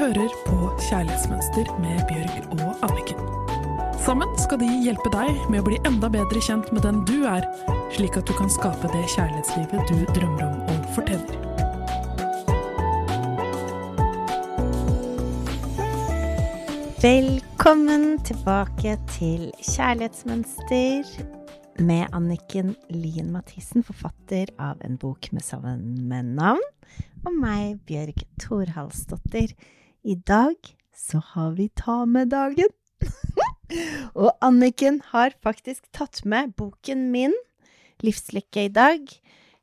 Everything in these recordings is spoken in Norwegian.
hører på Kjærlighetsmønster med Bjørg og Anniken. Sammen skal de hjelpe deg med å bli enda bedre kjent med den du er, slik at du kan skape det kjærlighetslivet du drømmer om og forteller. Velkommen tilbake til Kjærlighetsmønster med Anniken Lien Mathisen, forfatter av en bok med samme navn, og meg, Bjørg Thorhalsdottir. I dag så har vi ta med dagen. og Anniken har faktisk tatt med boken min, Livslykke, i dag.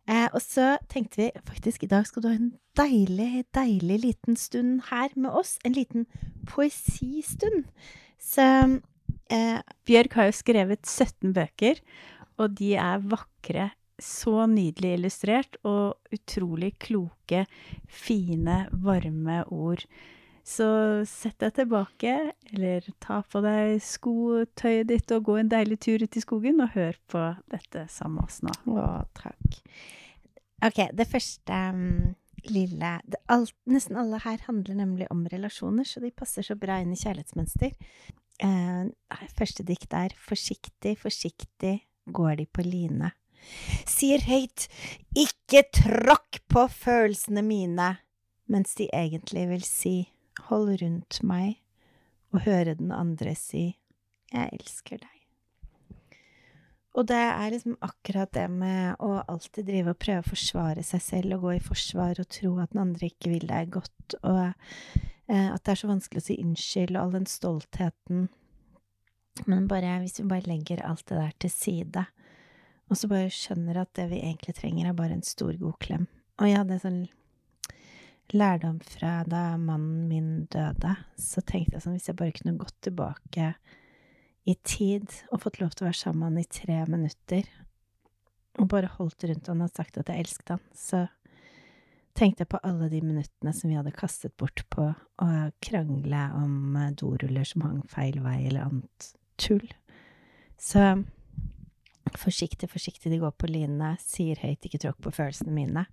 Eh, og så tenkte vi faktisk i dag skal du ha en deilig, deilig liten stund her med oss. En liten poesistund. Så eh, Bjørg har jo skrevet 17 bøker, og de er vakre. Så nydelig illustrert, og utrolig kloke, fine, varme ord. Så sett deg tilbake, eller ta på deg skotøyet ditt og gå en deilig tur ut i skogen, og hør på dette sammen med oss nå. Å, takk. Ok, det første um, lille det, alt, Nesten alle her handler nemlig om relasjoner, så de passer så bra inn i kjærlighetsmønster. Uh, første dikt er Forsiktig, forsiktig går de på line. Sier høyt Ikke tråkk på følelsene mine, mens de egentlig vil si Hold rundt meg, og høre den andre si Jeg elsker deg. Og det er liksom akkurat det med å alltid drive og prøve å forsvare seg selv og gå i forsvar og tro at den andre ikke vil deg godt, og eh, at det er så vanskelig å si unnskyld, og all den stoltheten. Men bare, hvis vi bare legger alt det der til side, og så bare skjønner at det vi egentlig trenger, er bare en stor, god klem. Og jeg hadde sånn lærdom fra da mannen min døde, så tenkte jeg sånn, hvis jeg bare kunne gått tilbake i tid og fått lov til å være sammen med han i tre minutter, og bare holdt rundt han og sagt at jeg elsket han, så tenkte jeg på alle de minuttene som vi hadde kastet bort på å krangle om doruller som hang feil vei, eller annet tull. Så forsiktig, forsiktig, de går på linene, sier høyt, ikke tråkk på følelsene mine.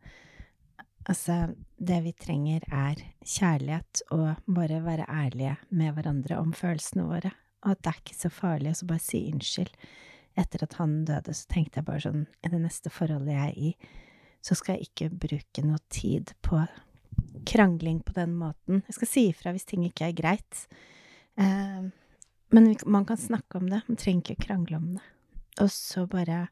Altså, det vi trenger er kjærlighet og bare være ærlige med hverandre om følelsene våre og at det er ikke så farlig å bare si unnskyld. Etter at han døde, så tenkte jeg bare sånn, i det neste forholdet jeg er i, så skal jeg ikke bruke noe tid på krangling på den måten. Jeg skal si ifra hvis ting ikke er greit. Eh, men man kan snakke om det, man trenger ikke å krangle om det. Og så bare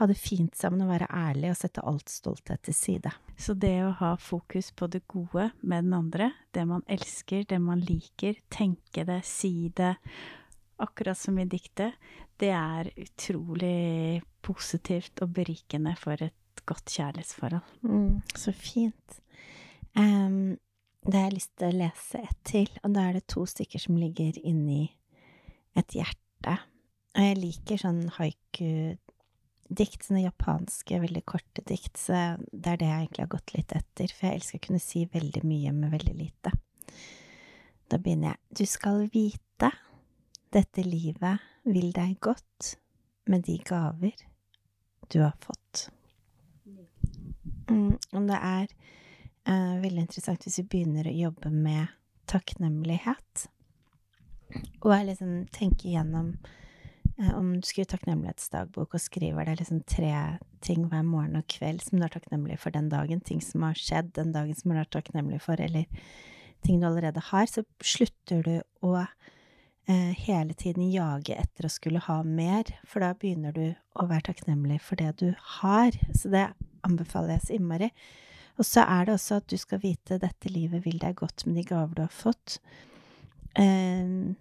ha det fint sammen og være ærlig og sette alt stolthet til side. Så det å ha fokus på det gode med den andre, det man elsker, det man liker, tenke det, si det, akkurat som i diktet, det er utrolig positivt og berikende for et godt kjærlighetsforhold. Mm, så fint. Um, det har jeg lyst til å lese et til, og da er det to stykker som ligger inni et hjerte. Og jeg liker sånn haiku-dikt, sånne japanske, veldig korte dikt, så det er det jeg egentlig har gått litt etter, for jeg elsker å kunne si veldig mye med veldig lite. Da begynner jeg. Du skal vite dette livet vil deg godt med de gaver du har fått. Mm, og det er uh, veldig interessant hvis vi begynner å jobbe med takknemlighet, og jeg liksom tenker gjennom om du skriver takknemlighetsdagbok og skriver deg liksom tre ting hver morgen og kveld som du er takknemlig for den dagen, ting som har skjedd den dagen som du er takknemlig for, eller ting du allerede har, så slutter du å eh, hele tiden jage etter å skulle ha mer, for da begynner du å være takknemlig for det du har. Så det anbefaler jeg så innmari. Og så er det også at du skal vite dette livet vil deg godt med de gaver du har fått. Eh,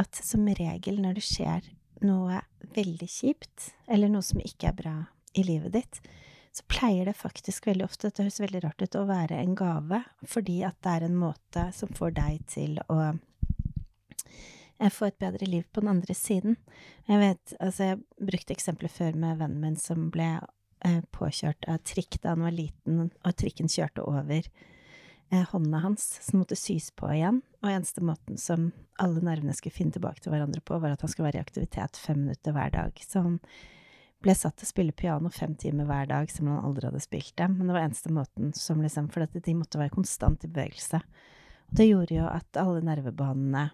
at som regel når det skjer noe veldig kjipt, eller noe som ikke er bra i livet ditt, så pleier det faktisk veldig ofte, dette høres veldig rart ut, å være en gave, fordi at det er en måte som får deg til å få et bedre liv på den andre siden. Jeg vet, altså jeg brukte eksempler før med vennen min som ble eh, påkjørt av trikk da han var liten, og trikken kjørte over eh, hånda hans, som måtte sys på igjen, og eneste måten som alle nervene skulle finne tilbake til hverandre på, var at han skulle være i aktivitet fem minutter hver dag. Så han ble satt til å spille piano fem timer hver dag, som han aldri hadde spilt det, men det var eneste måten som liksom, for de måtte være konstant i bevegelse. Og det gjorde jo at alle nervebanene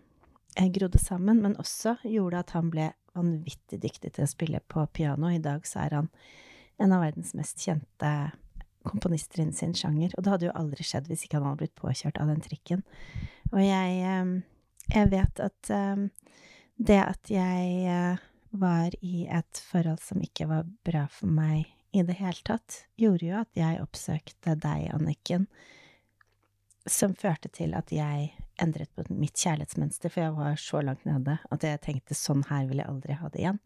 eh, grodde sammen, men også gjorde at han ble vanvittig dyktig til å spille på piano. I dag så er han en av verdens mest kjente komponister innen sin sjanger. Og det hadde jo aldri skjedd hvis ikke han hadde blitt påkjørt av den trikken. Og jeg, eh, jeg vet at eh, det at jeg eh, var i et forhold som ikke var bra for meg i det hele tatt, gjorde jo at jeg oppsøkte deg, Anniken, som førte til at jeg endret på mitt kjærlighetsmønster, for jeg var så langt nede at jeg tenkte sånn her vil jeg aldri ha det igjen.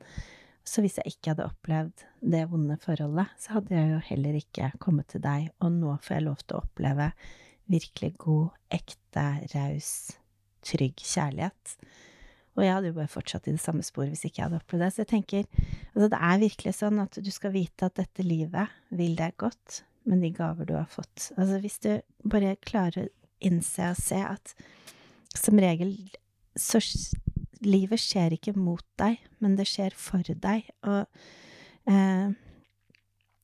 Så hvis jeg ikke hadde opplevd det vonde forholdet, så hadde jeg jo heller ikke kommet til deg, og nå får jeg lov til å oppleve virkelig god, ekte, raus, trygg kjærlighet. Og jeg hadde jo bare fortsatt i det samme sporet hvis ikke jeg hadde opplevd det. Så jeg tenker altså det er virkelig sånn at du skal vite at dette livet vil deg godt, men de gaver du har fått Altså hvis du bare klarer å innse og se at som regel så livet skjer ikke mot deg, men det skjer for deg. Og eh,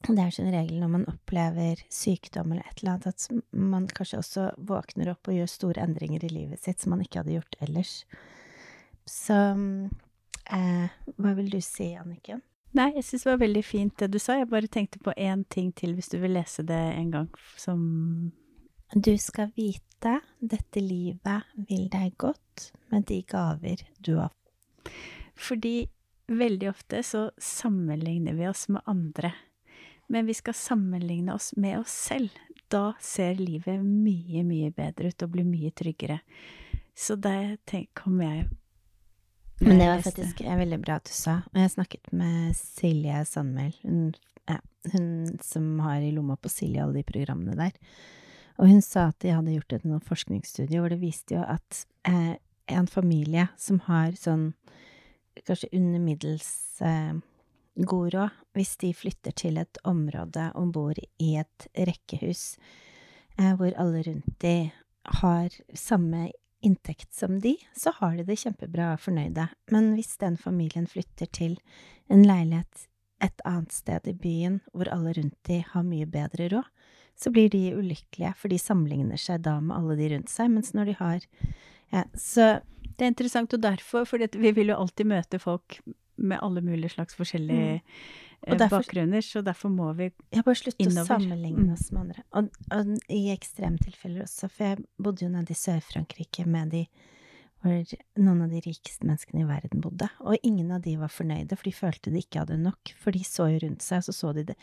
det er som regel når man opplever sykdom eller et eller annet, at man kanskje også våkner opp og gjør store endringer i livet sitt som man ikke hadde gjort ellers. Så eh, hva vil du si, Anniken? Nei, jeg syns det var veldig fint det du sa. Jeg bare tenkte på én ting til, hvis du vil lese det en gang, som Du skal vite dette livet vil deg godt med de gaver du har Fordi veldig ofte så sammenligner vi oss med andre. Men vi skal sammenligne oss med oss selv. Da ser livet mye, mye bedre ut og blir mye tryggere. Så det kommer jeg men det var faktisk veldig bra at du sa. Og jeg snakket med Silje Sandmæl, hun, ja, hun, som har i lomma på Silje alle de programmene der. Og hun sa at de hadde gjort et forskningsstudie hvor det viste jo at eh, en familie som har sånn kanskje under middels eh, god råd, hvis de flytter til et område og bor i et rekkehus eh, hvor alle rundt de har samme inntekt som de, så har de det kjempebra og fornøyde. Men hvis den familien flytter til en leilighet et annet sted i byen hvor alle rundt de har mye bedre råd, så blir de ulykkelige, for de sammenligner seg da med alle de rundt seg, mens når de har ja, Så det er interessant, og derfor, for vi vil jo alltid møte folk med alle mulige slags forskjellige mm. Eh, derfor, bakgrunner, så derfor må vi innover. Ja, bare slutte å sammenligne mm. oss med andre. Og, og, i ekstremtilfeller også, for jeg bodde jo nede i Sør-Frankrike med de hvor noen av de rikeste menneskene i verden bodde, og ingen av de var fornøyde, for de følte de ikke hadde nok, for de så jo rundt seg, og så så de det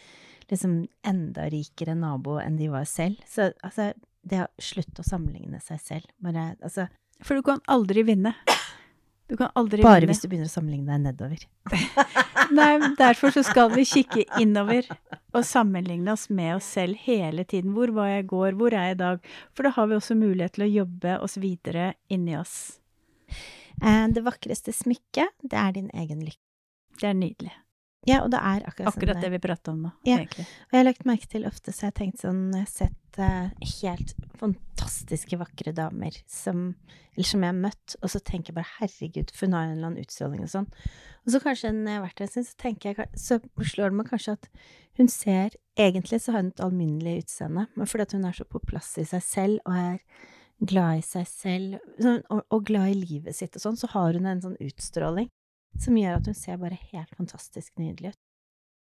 liksom enda rikere nabo enn de var selv. Så altså, det å slutte å sammenligne seg selv, bare altså For du kan aldri vinne. Du kan aldri Bare vinne. hvis du begynner å sammenligne deg nedover. Nei, derfor så skal vi kikke innover og sammenligne oss med oss selv hele tiden. Hvor var jeg i går? Hvor er jeg i dag? For da har vi også mulighet til å jobbe oss videre inni oss. Eh, det vakreste smykket, det er din egen lykke. Det er nydelig. Ja, og det er akkurat, sånn det. det vi prater om nå, ja. egentlig. Og jeg har lagt merke til ofte, så jeg har tenkt sånn Jeg har sett uh, helt fantastiske, vakre damer som Eller som jeg har møtt, og så tenker jeg bare herregud, for hun har en eller annen utstråling og sånn. Og så kanskje en stund, så tenker jeg Så slår det meg kanskje at hun ser Egentlig så har hun et alminnelig utseende, men fordi at hun er så på plass i seg selv og er glad i seg selv, sånn, og, og glad i livet sitt og sånn, så har hun en sånn utstråling som gjør at hun ser bare helt fantastisk nydelig ut.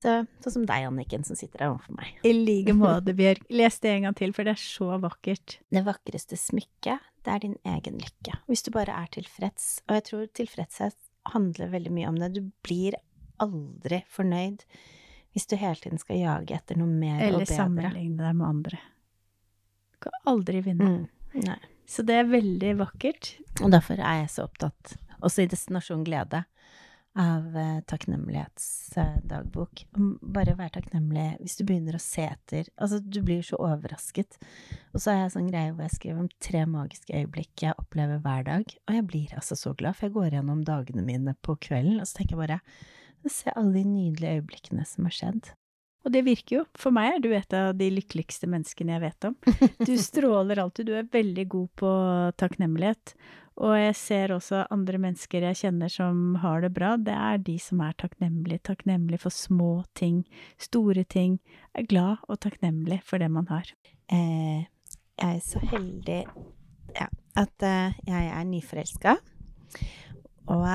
Så, sånn som deg, Anniken, som sitter her overfor meg. I like måte, Bjørg. Les det en gang til, for det er så vakkert. Det vakreste smykket, det er din egen lykke. Hvis du bare er tilfreds. Og jeg tror tilfredshet handler veldig mye om det. Du blir aldri fornøyd hvis du hele tiden skal jage etter noe mer Eller og bedre. Eller sammenligne deg med andre. Du kan aldri vinne. Mm, så det er veldig vakkert. Og derfor er jeg så opptatt, også i Destinasjon glede, av eh, takknemlighetsdagbok. Bare være takknemlig hvis du begynner å se etter Altså, du blir så overrasket. Og så har jeg sånn greie hvor jeg skriver om tre magiske øyeblikk jeg opplever hver dag. Og jeg blir altså så glad, for jeg går gjennom dagene mine på kvelden, og så tenker jeg bare Se alle de nydelige øyeblikkene som har skjedd. Og det virker jo. For meg er du et av de lykkeligste menneskene jeg vet om. Du stråler alltid, du er veldig god på takknemlighet. Og jeg ser også andre mennesker jeg kjenner som har det bra, det er de som er takknemlige, takknemlige for små ting, store ting, er glad og takknemlig for det man har. Eh, jeg er så heldig ja, at eh, jeg er nyforelska. Og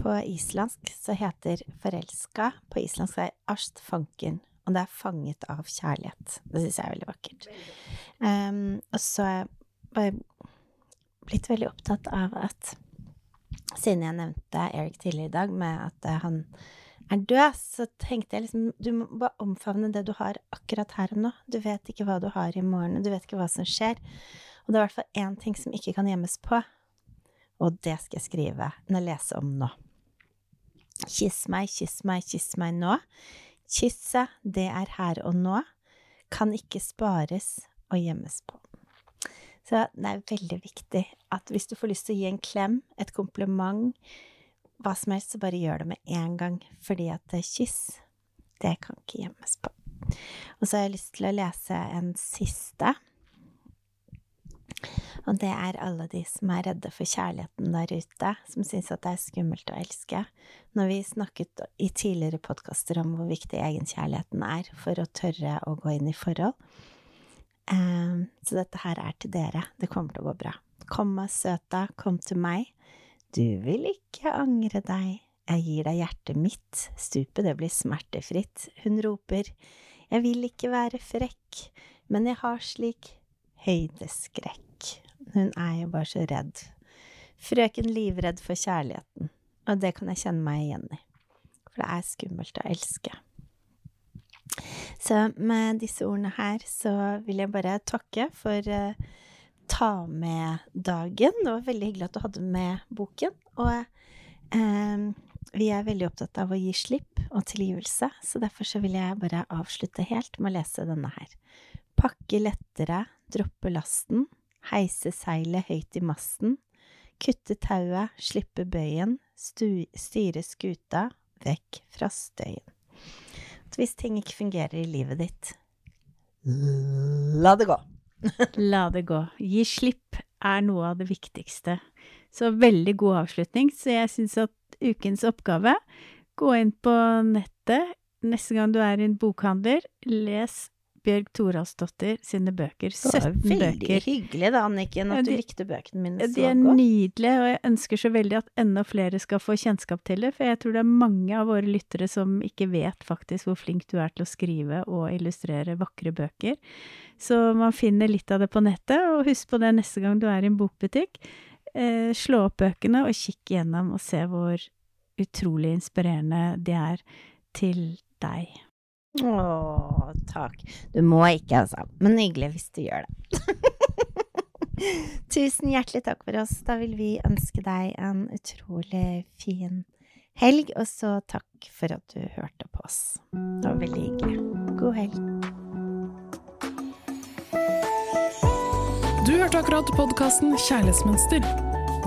på islandsk så heter forelska På islandsk er astfanken. Og det er fanget av kjærlighet. Det syns jeg er veldig vakkert. Um, og så bare blitt veldig opptatt av at Siden jeg nevnte Erik tidligere i dag med at eh, han er død, så tenkte jeg liksom Du må bare omfavne det du har akkurat her og nå. Du vet ikke hva du har i morgen, du vet ikke hva som skjer. Og det er i hvert fall én ting som ikke kan gjemmes på, og det skal jeg skrive når jeg leser om nå. Kyss meg, kyss meg, kyss meg nå. Kysset, det er her og nå, kan ikke spares og gjemmes på. Så det er veldig viktig at hvis du får lyst til å gi en klem, et kompliment, hva som helst, så bare gjør det med en gang, fordi at kyss, det kan ikke gjemmes på. Og så har jeg lyst til å lese en siste. Og det er alle de som er redde for kjærligheten der ute, som syns at det er skummelt å elske. Når vi snakket i tidligere podkaster om hvor viktig egenkjærligheten er for å tørre å gå inn i forhold, så dette her er til dere. Det kommer til å gå bra. Kom meg, søta, kom til meg. Du vil ikke angre deg. Jeg gir deg hjertet mitt. Stupet, det blir smertefritt. Hun roper. Jeg vil ikke være frekk, men jeg har slik høydeskrekk. Hun er jo bare så redd. Frøken livredd for kjærligheten. Og det kan jeg kjenne meg igjen i. For det er skummelt å elske. Så med disse ordene her så vil jeg bare takke for uh, ta med-dagen. Det var veldig hyggelig at du hadde med boken. Og uh, vi er veldig opptatt av å gi slipp og tilgivelse, så derfor så vil jeg bare avslutte helt med å lese denne her. Pakke lettere, droppe lasten, heise seilet høyt i masten, kutte tauet, slippe bøyen, styre skuta vekk fra støyen hvis ting ikke fungerer i livet ditt, la det gå. la det gå. Gi slipp er noe av det viktigste. Så veldig god avslutning. Så jeg syns at ukens oppgave Gå inn på nettet neste gang du er i en bokhandler. Les Bjørg Thoralsdottir sine bøker. 17 bøker. Veldig hyggelig da, Anniken, at ja, de, du likte bøkene mine så godt. De er nydelige, og jeg ønsker så veldig at enda flere skal få kjennskap til det, for jeg tror det er mange av våre lyttere som ikke vet faktisk hvor flink du er til å skrive og illustrere vakre bøker. Så man finner litt av det på nettet, og husk på det neste gang du er i en bokbutikk. Eh, slå opp bøkene og kikk gjennom og se hvor utrolig inspirerende de er til deg. Å, takk. Du må ikke, altså. Men hyggelig hvis du gjør det. Tusen hjertelig takk for oss. Da vil vi ønske deg en utrolig fin helg, og så takk for at du hørte på oss. Det var veldig hyggelig. God helg. Du hørte akkurat podkasten Kjærlighetsmønster.